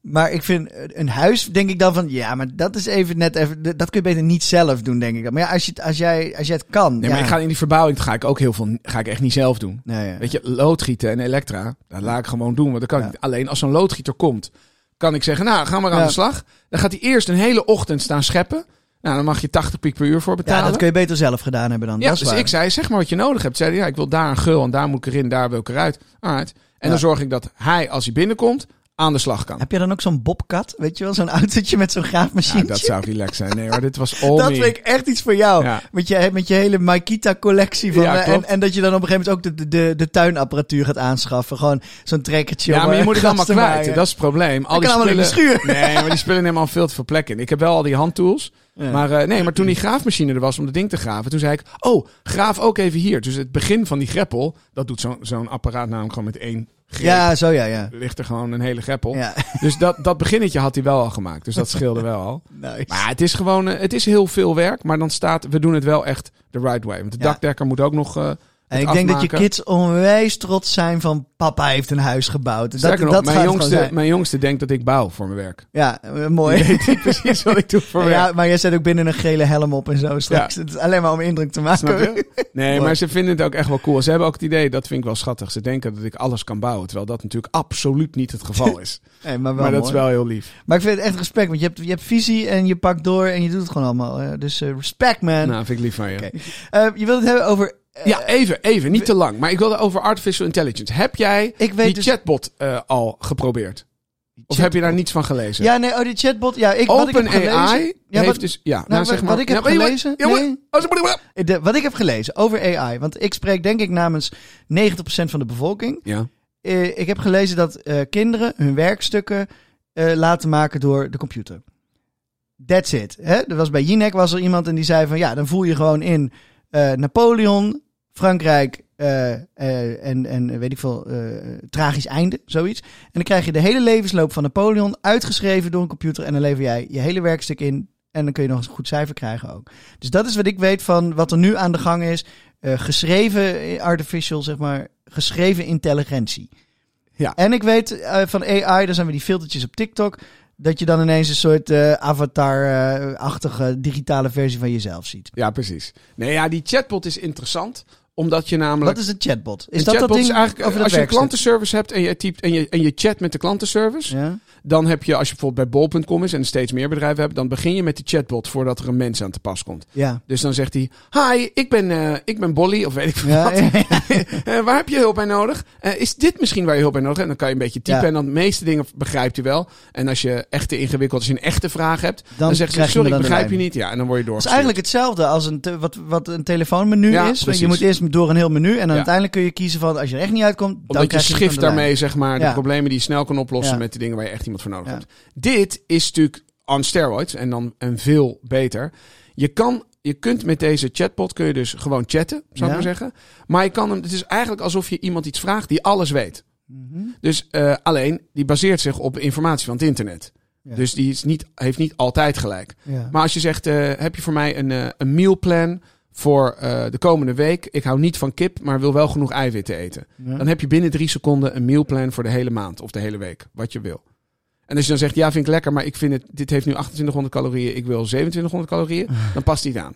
Maar ik vind een huis, denk ik dan van... Ja, maar dat is even net even... Dat kun je beter niet zelf doen, denk ik dan. Maar ja, als, je, als, jij, als jij het kan... nee, ja. maar ik ga in die verbouwing, ga ik ook heel veel, ga ik echt niet zelf doen. Nee, ja. Weet je, loodgieten en elektra, dat laat ik gewoon doen. Want dat kan Ja. ik, alleen als zo'n loodgieter komt, kan ik zeggen, nou, ga maar aan de slag. Dan gaat hij eerst een hele ochtend staan scheppen. Nou, dan mag je 80 piek per uur voor ja, betalen. dat kun je beter zelf gedaan hebben dan. Ja, dat dus waar. ik zei, zeg maar wat je nodig hebt. Zei ja, ik wil daar een gul en daar moet ik erin, daar wil ik eruit. Alright. En Ja. dan zorg ik dat hij, als hij binnenkomt, aan de slag kan. Heb je dan ook zo'n bobcat? Weet je wel, zo'n autootje met zo'n graafmachine? Ja, dat zou relaxed zijn. Nee, maar dit was all dat me. vind ik echt iets voor jou. Ja. Met, je, met je hele Makita-collectie. Van, Ja, en, en dat je dan op een gegeven moment ook de, de, de tuinapparatuur gaat aanschaffen. Gewoon zo'n trekkertje. Ja, maar je eh, moet het allemaal kwijt. Dat is het probleem. Al Dat die kan allemaal in de spullen... schuur. Nee, maar die spullen nemen al veel te veel plek in. Ik heb wel al die handtools. Ja. Maar eh, nee, maar toen die graafmachine er was om dat ding te graven, toen zei ik, oh, graaf ook even hier. Dus het begin van die greppel, dat doet zo'n zo'n apparaat namelijk gewoon met één greep. ja, zo ja, ja. Ligt er gewoon een hele greppel. ja. Dus dat, dat beginnetje had hij wel al gemaakt. Dus dat scheelde wel al. Nice. Maar het is gewoon, eh, het is heel veel werk. Maar dan staat, we doen het wel echt the right way. Want de Ja. dakdekker moet ook nog eh, En ik denk dat je kids onwijs trots zijn van papa heeft een huis gebouwd. Dat, nog, dat mijn, jongste, mijn jongste denkt dat ik bouw voor mijn werk. Ja, eh, mooi. Weet precies wat ik doe voor werk. Ja, maar jij zet ook binnen een gele helm op en zo straks. Het is alleen maar om indruk te maken. Nee, maar ze vinden het ook echt wel cool. Ze hebben ook het idee, dat vind ik wel schattig. Ze denken dat ik alles kan bouwen. Terwijl dat natuurlijk absoluut niet het geval is. Nee, maar wel maar dat mooi. is wel heel lief. Maar ik vind het echt respect, want je hebt, je hebt visie en je pakt door en je doet het gewoon allemaal. dus eh, respect, man. Nou, vind ik lief van je. Eh, je wilt het hebben over... eh, Ja, even, even. Niet te lang. Maar ik wilde over artificial intelligence. Heb jij ik weet die dus... chatbot eh, al geprobeerd? Of heb je daar niets van gelezen? Ja, nee, oh, die chatbot. Ja, ik, wat ik heb gelezen... OpenAI Ja, heeft wat- dus... Ja, nou, Nou, zeg wat, maar. wat ik heb gelezen... maar- nee, Oh, de, wat ik heb gelezen over AI, want ik spreek denk ik namens 90% van de bevolking. Ja. Eh, ik heb gelezen dat kinderen hun werkstukken laten maken door de computer. That's it. Hè? Er was bij Jinek was er iemand en die zei van ja, dan voel je gewoon in Napoleon, Frankrijk eh, eh, en, en weet ik veel, eh, tragisch einde, zoiets. En dan krijg je de hele levensloop van Napoleon uitgeschreven door een computer en dan lever jij je hele werkstuk in en dan kun je nog eens een goed cijfer krijgen ook. Dus dat is wat ik weet van wat er nu aan de gang is. Geschreven artificial, zeg maar, geschreven intelligentie. Ja. En ik weet van AI, daar zijn we die filtertjes op TikTok, dat je dan ineens een soort avatar-achtige digitale versie van jezelf ziet. ja, precies. Nee, ja, die chatbot is interessant. Omdat je namelijk... Wat is een chatbot? Is een dat dat ding is eigenlijk, als je een klantenservice hebt en je typt en je, en je chat met de klantenservice, Ja? dan heb je, als je bijvoorbeeld bij bol.com is en steeds meer bedrijven hebt, dan begin je met die chatbot voordat er een mens aan te pas komt. Ja. Dus dan zegt hij, hi, ik ben, eh, ik ben Bolly, of weet ik veel Ja, wat. Eh, waar heb je hulp bij nodig? Eh, is dit misschien waar je hulp bij nodig hebt? En dan kan je een beetje typen Ja. en dan de meeste dingen begrijpt hij wel. En als je echt te ingewikkeld, als je een echte vraag hebt, dan, zegt hij, sorry, ik de begrijp je niet. Ja, en dan word je Het is eigenlijk hetzelfde als een wat, wat een telefoonmenu Ja, is. Precies. je moet eerst door een heel menu en dan uiteindelijk kun je kiezen van als je er echt niet uitkomt, dan Omdat je schift daarmee, zeg maar, de problemen die je snel kan oplossen met de dingen waar je echt iemand voor nodig hebt. Dit is natuurlijk on steroids en dan en veel beter. Je kan, je kunt met deze chatbot kun je dus gewoon chatten, zou Ja. ik maar zeggen. Maar je kan hem, het is eigenlijk alsof je iemand iets vraagt die alles weet. Mhm. Dus eh, alleen, die baseert zich op informatie van het internet. Ja. Dus die is niet, heeft niet altijd gelijk. Ja. Maar als je zegt, eh, heb je voor mij een, eh, een mealplan voor eh, de komende week? Ik hou niet van kip, maar wil wel genoeg eiwitten eten. Ja. Dan heb je binnen drie seconden een mealplan voor de hele maand of de hele week. Wat je wil. En als je dan zegt, ja, vind ik lekker, maar ik vind het, dit heeft nu 2800 calorieën, ik wil 2700 calorieën, dan past die aan.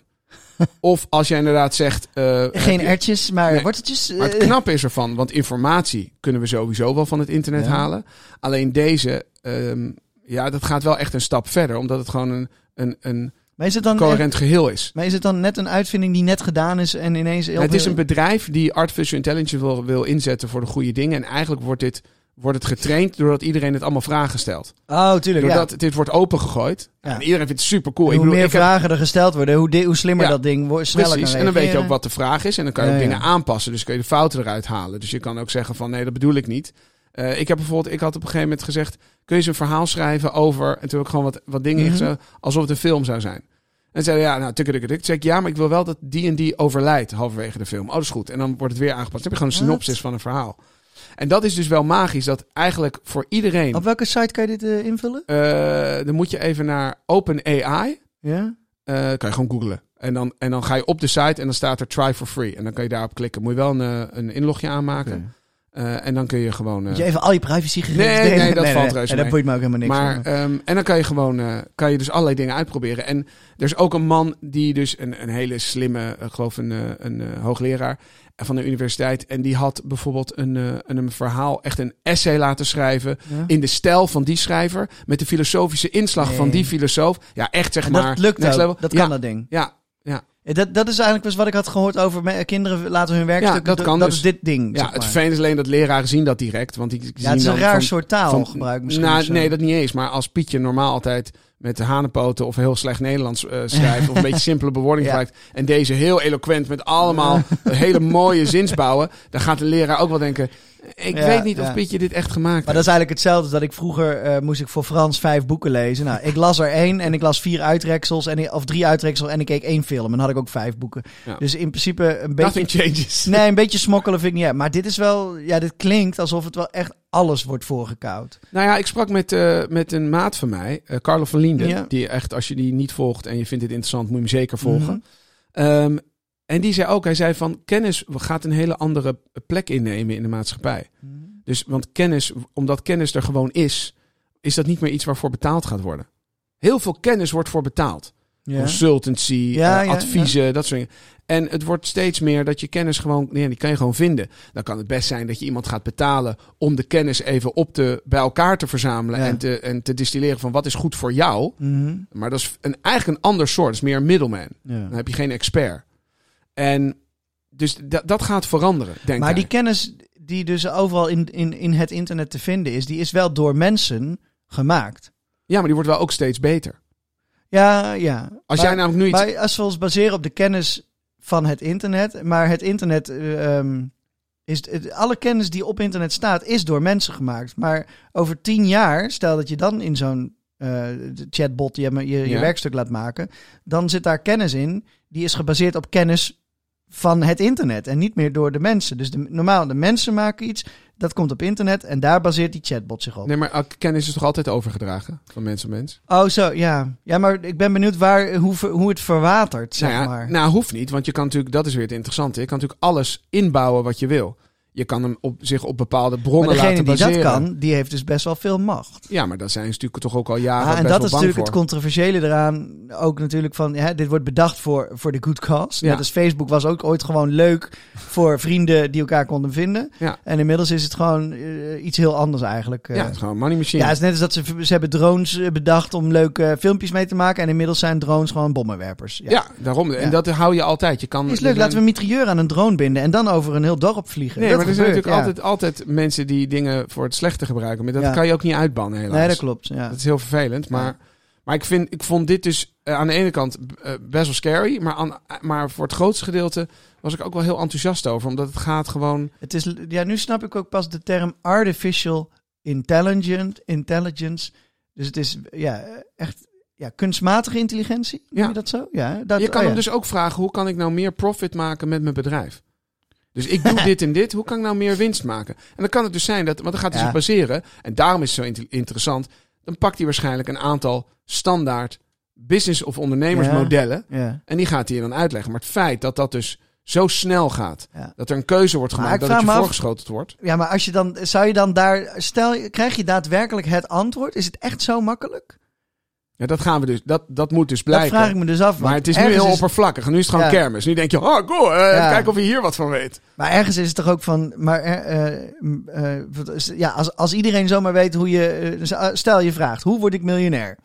Of als jij inderdaad zegt... eh, Geen je- ertjes, maar Nee. worteltjes. maar het eh, knappe is ervan, want informatie kunnen we sowieso wel van het internet Ja. halen. Alleen deze, ehm, ja, dat gaat wel echt een stap verder, omdat het gewoon een, een, een maar, is het dan, coherent geheel is. maar is het dan net een uitvinding die net gedaan is en ineens... heel het is een bedrijf die artificial intelligence wil, wil inzetten voor de goede dingen. En eigenlijk wordt dit wordt het getraind doordat iedereen het allemaal vragen stelt. Oh, tuurlijk. Doordat ja. dit wordt opengegooid. Ja. En iedereen vindt het super cool. hoe bedoel, meer heb- vragen er gesteld worden, hoe, hoe slimmer Ja, dat ding wordt, sneller Precies, kan en dan weet je ook wat de vraag is. En dan kan je ook dingen aanpassen. Dus kun je de fouten eruit halen. Dus je kan ook zeggen van nee, dat bedoel ik niet. Eh, ik heb bijvoorbeeld, ik had op een gegeven moment gezegd, kun je eens een verhaal schrijven over, en toen heb ik gewoon wat, wat dingen ingezet, alsof het een film zou zijn. En zei ja, nou, tukkedukkeduk. Toen zei ik, ja, maar ik wil wel dat die en die overlijdt halverwege de film. Oh, dat is goed. En dan wordt het weer aangepast. Dan heb je gewoon een synopsis van een verhaal. En dat is dus wel magisch, dat eigenlijk voor iedereen... Op welke site kan je dit eh, invullen? eh, dan moet je even naar OpenAI. Ja? Kan je gewoon googlen. En dan, en dan ga je op de site en dan staat er try for free. En dan kan je daarop klikken. Moet je wel een, een inlogje aanmaken. Eh, en dan kun je gewoon... eh, Moet je even al je privacygegevens Nee, delen? nee, dat valt reuze nee, dat boeit me ook helemaal niks. maar, ehm, en dan kan je gewoon, eh, kan je dus allerlei dingen uitproberen. En er is ook een man die dus een, een hele slimme, geloof een, eh, een eh, hoogleraar van de universiteit. En die had bijvoorbeeld een, eh, een, een verhaal, echt een essay laten schrijven. Ja? In de stijl van die schrijver. Met de filosofische inslag van Nee. die filosoof. Ja, echt zeg En maar. dat lukt ook. level. Dat ja, kan dat ding. Ja, Eh, Dat, dat is eigenlijk dus wat ik had gehoord over kinderen laten hun werkstuk. Ja, dat kan dat dus. is dit ding. ja zeg het vervelende is alleen dat leraren zien dat direct. Want die ja, het is een raar van- soort taal van- gebruik misschien. Nou, nee, dat niet eens. Maar als Pietje normaal altijd met de hanenpoten of heel slecht Nederlands eh, schrijft... of een beetje simpele bewoording Ja. gebruikt... en deze heel eloquent met allemaal hele mooie zinsbouwen... dan gaat de leraar ook wel denken... ik Ja, weet niet of ja. Pietje dit echt gemaakt Maar heeft. dat is eigenlijk hetzelfde als dat ik vroeger eh, moest ik voor Frans vijf boeken lezen. Nou, ik las er één en ik las vier uitreksels en, of drie uitreksels en ik keek één film. En dan had ik ook vijf boeken. Ja. Dus in principe een beetje... Nothing changes. Nee, een beetje smokkelen vind ik niet. Maar dit is wel, ja, dit klinkt alsof het wel echt alles wordt voorgekoud. Nou ja, ik sprak met, eh, met een maat van mij, eh Carlo van Linden. Ja. Die echt, als je die niet volgt en je vindt dit interessant, moet je hem zeker volgen. Mhm. Ehm, En die zei ook, hij zei van kennis gaat een hele andere plek innemen in de maatschappij. Dus, want kennis, omdat kennis er gewoon is, is dat niet meer iets waarvoor betaald gaat worden. Heel veel kennis wordt voor betaald. Ja. Consultancy, Ja, eh, adviezen, dat soort dingen. En het wordt steeds meer dat je kennis gewoon, ja, die kan je gewoon vinden. Dan kan het best zijn dat je iemand gaat betalen om de kennis even op te, bij elkaar te verzamelen en, te, en te distilleren van wat is goed voor jou. Mhm. Maar dat is een, eigenlijk een ander soort, dat is meer een middleman. Dan heb je geen expert. En dus da- dat gaat veranderen, denk Maar ik. die kennis die dus overal in, in, in het internet te vinden is, die is wel door mensen gemaakt. Ja, maar die wordt wel ook steeds beter. Ja, ja. Als Maar- jij namelijk nu iets... Maar als we ons baseren op de kennis van het internet, maar het internet, eh, ehm, is het, alle kennis die op internet staat, is door mensen gemaakt. Maar over tien jaar, stel dat je dan in zo'n eh, chatbot je, je, je Ja. werkstuk laat maken, dan zit daar kennis in die is gebaseerd op kennis van het internet en niet meer door de mensen. Dus de, normaal, de mensen maken iets, dat komt op internet en daar baseert die chatbot zich op. Nee, maar kennis is toch altijd overgedragen van mens op mens? Oh, zo, ja. Ja, maar ik ben benieuwd waar, hoe, hoe het verwatert, zeg nou, ja, maar. nou, hoeft niet, want je kan natuurlijk, dat is weer het interessante. Je kan natuurlijk alles inbouwen wat je wil. Je kan hem op, zich op bepaalde bronnen Maar laten die baseren. dat kan, die heeft dus best wel veel macht. Ja, maar daar zijn ze natuurlijk toch ook al jaren Ah, en best dat wel is bang natuurlijk voor. het controversiële eraan. Ook natuurlijk van, ja, dit wordt bedacht voor, voor de good cause. Ja. Net als Facebook was ook ooit gewoon leuk voor vrienden die elkaar konden vinden. Ja. En inmiddels is het gewoon eh, iets heel anders eigenlijk. eh. ja, het is gewoon money machine. ja, het is net als dat ze, ze hebben drones eh, bedacht om leuke eh, filmpjes mee te maken. En inmiddels zijn drones gewoon bommenwerpers. Ja. Ja, daarom. En Ja. dat hou je altijd. Je kan, Is leuk, laten we een mitrailleur aan een drone binden en dan over een heel dorp vliegen. Nee, dat er zijn natuurlijk ja. altijd, altijd mensen die dingen voor het slechte gebruiken. Maar dat Ja. kan je ook niet uitbannen, helaas. Nee, dat klopt. Ja. Dat is heel vervelend. Maar, maar ik, vind, ik vond dit dus eh, aan de ene kant eh, best wel scary. Maar, aan, maar voor het grootste gedeelte was ik ook wel heel enthousiast over. Omdat het gaat gewoon... Het is, ja, nu snap ik ook pas de term artificial intelligent, intelligence. Dus het is ja, echt ja, kunstmatige intelligentie. Noem Ja. je dat zo? Ja, dat, je kan oh ja. hem dus ook vragen, hoe kan ik nou meer profit maken met mijn bedrijf? Dus ik doe dit en dit, hoe kan ik nou meer winst maken? En dan kan het dus zijn dat, want dan gaat hij Ja. zich baseren, en daarom is het zo inter- interessant, dan pakt hij waarschijnlijk een aantal standaard business- of ondernemersmodellen, Ja. en die gaat hij dan uitleggen. Maar het feit dat dat dus zo snel gaat, Ja. dat er een keuze wordt gemaakt, dat het je af- voorgeschoteld wordt. ja, maar als je dan, zou je dan daar, stel, krijg je daadwerkelijk het antwoord? Is het echt zo makkelijk? Ja, dat gaan we dus, dat, dat moet dus blijken. Dat vraag ik me dus af. maar het is nu heel is- oppervlakkig. Nu is het gewoon Ja. kermis. Nu denk je, oh, go, eh, Ja. kijk of je hier wat van weet. Maar ergens is het toch ook van, maar eh, eh, ja, als, als iedereen zomaar weet hoe je, dus, stel je vraagt, hoe word ik miljonair?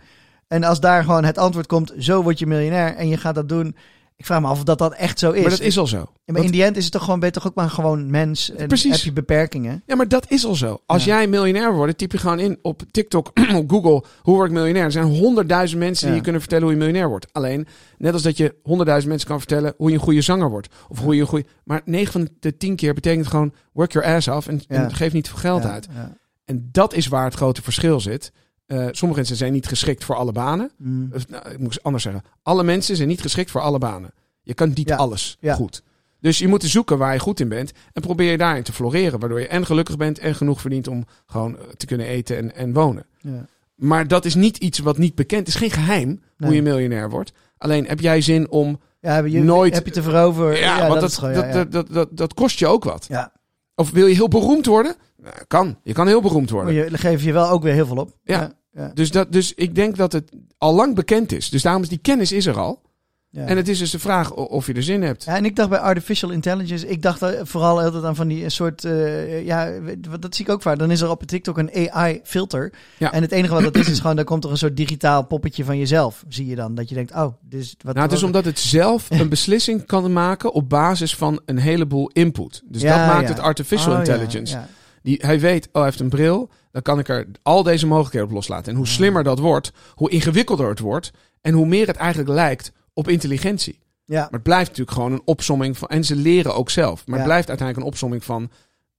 En als daar gewoon het antwoord komt, zo word je miljonair en je gaat dat doen. Ik vraag me af of dat dat echt zo is. Maar dat is al zo. Ja, maar in die end is het toch gewoon, ben je toch ook maar gewoon mens en Precies. heb je beperkingen. Ja, maar dat is al zo. Als Ja. jij miljonair wordt, typ je gewoon in op TikTok, op Google, hoe word ik miljonair? Er zijn honderdduizend mensen die je kunnen vertellen hoe je miljonair wordt. Alleen, net als dat je honderdduizend mensen kan vertellen hoe je een goede zanger wordt. Of hoe je een goede... Maar 9 van de 10 keer betekent gewoon work your ass off en, en geef niet veel geld uit. En dat is waar het grote verschil zit. Eh, sommige mensen zijn niet geschikt voor alle banen. Mm. Of, nou, ik moet anders zeggen. Alle mensen zijn niet geschikt voor alle banen. Je kan niet Ja. alles Ja. goed. Dus je moet zoeken waar je goed in bent. En probeer je daarin te floreren. Waardoor je en gelukkig bent en genoeg verdient om gewoon eh, te kunnen eten en, en wonen. Ja. Maar dat is niet iets wat niet bekend is. Geen geheim hoe je miljonair wordt. Alleen heb jij zin om. Ja, heb je, Nooit- heb je te verover? Ja, Ja, want dat, dat, dat, ja. Dat, dat, dat, dat kost je ook wat. Ja. Of wil je heel beroemd worden? Nou, kan. Je kan heel beroemd Maar worden. je geeft je wel ook weer heel veel op. Ja. Ja, Dus, dat, dus ik denk dat het al lang bekend is. Dus daarom is die kennis is er al. ja. En het is dus de vraag of je er zin hebt. Ja, en ik dacht bij artificial intelligence, ik dacht vooral altijd aan van die een soort, eh, ja, dat zie ik ook vaak. Dan is er op TikTok een AI-filter. Ja. En het enige wat dat is, is gewoon, dan komt er een soort digitaal poppetje van jezelf, zie je dan. Dat je denkt, oh, dit is wat... Nou, het is omdat het zelf een beslissing kan maken op basis van een heleboel input. Dus Ja, dat maakt het artificial Oh, intelligence. ja. Die, hij weet, oh, hij heeft een bril, dan kan ik er al deze mogelijkheden op loslaten. En hoe slimmer dat wordt, hoe ingewikkelder het wordt en hoe meer het eigenlijk lijkt op intelligentie. Ja. Maar het blijft natuurlijk gewoon een opsomming van, en ze leren ook zelf. Maar Ja. het blijft uiteindelijk een opsomming van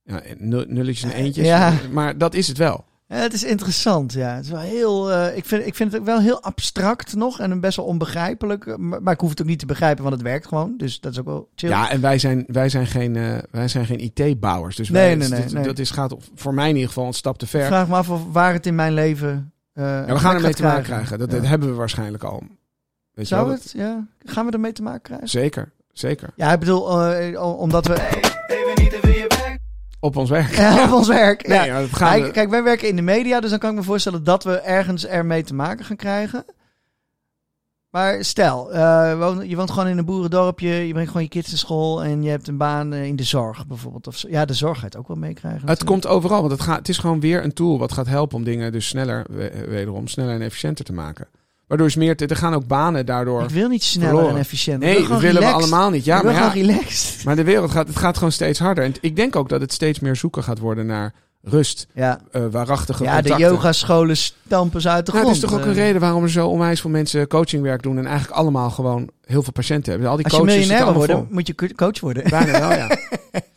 ja, nul- nulletjes en eentjes. Ja. Maar dat is het wel. Ja, het is interessant, ja. Het is wel heel, eh, ik, vind, ik vind het ook wel heel abstract nog en een best wel onbegrijpelijk. eh, Maar, maar ik hoef het ook niet te begrijpen, want het werkt gewoon. Dus dat is ook wel chill. Ja, en wij zijn, wij zijn geen, eh, wij zijn geen IT-bouwers. Dus Nee, wij, nee, nee, dat, nee. dat is, gaat voor mij in ieder geval een stap te ver. Ik vraag me af of, waar het in mijn leven... Ja, we gaan ermee te maken krijgen. Dat, Ja. dat hebben we waarschijnlijk al. Weet je Zou wel, het? Ja. Gaan we ermee te maken krijgen? Zeker. Zeker. Ja, ik bedoel, omdat we... Op ons werk. Ja, op ons werk. Nee, ja. dat gaan Kijk, we- kijk, wij werken in de media, dus dan kan ik me voorstellen dat we ergens ermee te maken gaan krijgen. Maar stel, eh, je woont gewoon in een boerendorpje, je brengt gewoon je kids naar school en je hebt een baan eh, in de zorg bijvoorbeeld. Of. Ja, de zorg ga je het ook wel meekrijgen. Het natuurlijk. komt overal, want het, gaat, het is gewoon weer een tool wat gaat helpen om dingen dus sneller, we- wederom, sneller en efficiënter te maken. Waardoor is meer, te, er gaan ook banen daardoor. Ik wil niet sneller verloren. en efficiënt. Ik Nee, dat willen we allemaal niet. Ja, maar ja, relaxed. maar de wereld gaat, het gaat gewoon steeds harder. En ik denk ook dat het steeds meer zoeken gaat worden naar rust, Ja, eh waarachtige ja de yogascholen stampen ze uit de Nou, grond. het is toch ook een Eh, reden waarom er zo onwijs veel mensen coachingwerk doen en eigenlijk allemaal gewoon heel veel patiënten hebben. Al die Als je miljonair worden, moet je co- coach worden. Bijna wel, ja.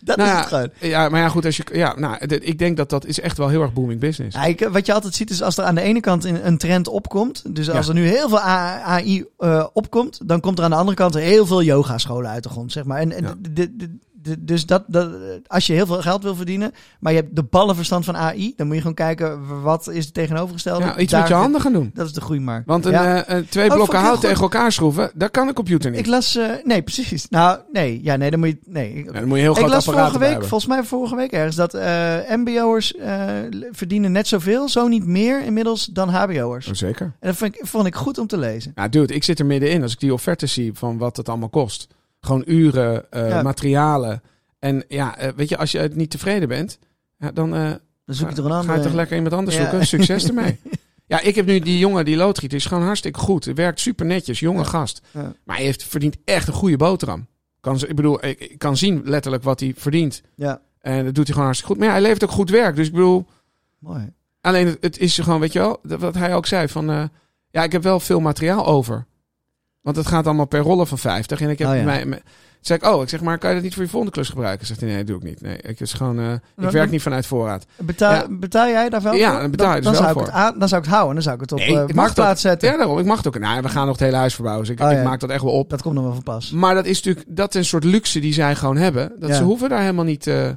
dat Nou is het gewoon. Ja, maar ja, goed, als je, ja, nou, ik denk dat dat is echt wel heel erg booming business. Ja, ik- wat je altijd ziet is als er aan de ene kant een, een trend opkomt. Dus als Ja. er nu heel veel AI eh, opkomt, dan komt er aan de andere kant heel veel yogascholen uit de grond, zeg maar. En, en Ja. de- de- de- de- dus dat, dat, als je heel veel geld wil verdienen, maar je hebt de ballenverstand van AI, dan moet je gewoon kijken wat is het tegenovergestelde. Ja, iets Daar- met je handen gaan doen. Dat is de groeimarkt. Want een, Ja. eh, een twee Oh, blokken ik hout tegen elkaar schroeven, dat kan een computer niet. ik las, eh, nee, precies. Nou, nee, ja, nee, dan moet je, nee. Ik- Ja, dan moet je heel ik groot las apparaat vorige week, volgens mij vorige week ergens, dat eh mbo'ers eh, verdienen net zoveel, zo niet meer inmiddels dan hbo'ers. Oh, zeker. En dat vond ik, vond ik goed om te lezen. Ja, dude, ik zit er middenin. Als ik die offerte zie van wat het allemaal kost. Gewoon uren, eh, Ja. materialen. En ja, eh, weet je, als je niet tevreden bent, ja, dan eh, Dan zoek je er een ga andere. je toch lekker iemand anders zoeken. Succes ermee. Ja, ik heb nu die jongen die loodgiet. Die is gewoon hartstikke goed. Werkt super netjes. Jonge gast. Maar hij heeft, verdient echt een goede boterham. Kan, ze- ik bedoel, ik, ik kan zien letterlijk wat hij verdient. Ja, En dat doet hij gewoon hartstikke goed. Maar hij levert ook goed werk. Dus ik bedoel, mooi. alleen het, het is gewoon, weet je wel, wat hij ook zei van, ja, ik heb wel veel materiaal over. Want het gaat allemaal per rollen van 50. En ik heb Oh ja. mij, mij- zeg ik, oh, ik zeg maar, kan je dat niet voor je volgende klus gebruiken? Zegt hij, nee, dat doe ik niet. Nee, ik is gewoon, eh, ik werk niet vanuit voorraad. Betaal, Ja. betaal jij daar wel Ja, dan betaal je dan, dus dan wel zou ik het aan, Dan zou ik het houden. Dan zou ik het op Nee, mag marktplaats zetten. Ja, daarom. Ik mag het ook. Nou, we gaan nog het hele huis verbouwen. Dus ik, Oh, ik ja. maak dat echt wel op. Dat komt nog wel van pas. Maar dat is natuurlijk, dat is een soort luxe die zij gewoon hebben. Dat ze hoeven daar helemaal niet eh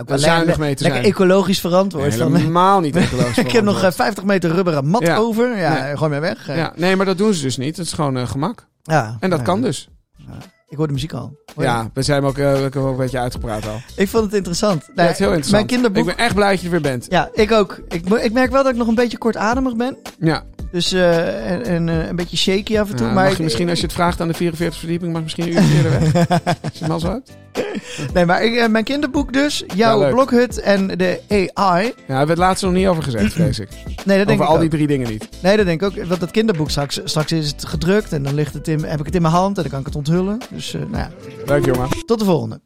Ook wel zuinig mee te zijn. ecologisch verantwoord. helemaal niet ecologisch ik heb nog eh, verantwoord. 50 meter rubberen mat Ja. over. Ja, Nee. gooi maar weg. Ja, nee, maar dat doen ze dus niet. Het is gewoon eh, gemak. Ja, En dat kan dus. Ik hoor de muziek al. Hoor je? Ja, we zijn ook, eh, ook een beetje uitgepraat al. Ik vond het interessant. Ja, het is heel interessant. Mijn kinderboek... Ik ben echt blij dat je er weer bent. Ja, ik ook. Ik, ik merk wel dat ik nog een beetje kortademig ben. Ja. Dus eh, en, en eh, een beetje shaky af en toe. Ja, maar mag ik- je misschien, als je het vraagt aan de 44 verdieping, mag je misschien een uur eerder weg. Je het zo hebt. Nee, maar ik, eh, mijn kinderboek dus. Jouw blokhut en de AI. Ja, we hebben het laatst nog niet over gezegd, vrees ik. Nee, dat denk Over ik al ook. die drie dingen niet. Nee, dat denk ik ook. Want dat kinderboek straks, straks is het gedrukt en dan ligt het in, heb ik het in mijn hand en dan kan ik het onthullen. Dus eh, nou ja, Leuk, jongen. tot de volgende.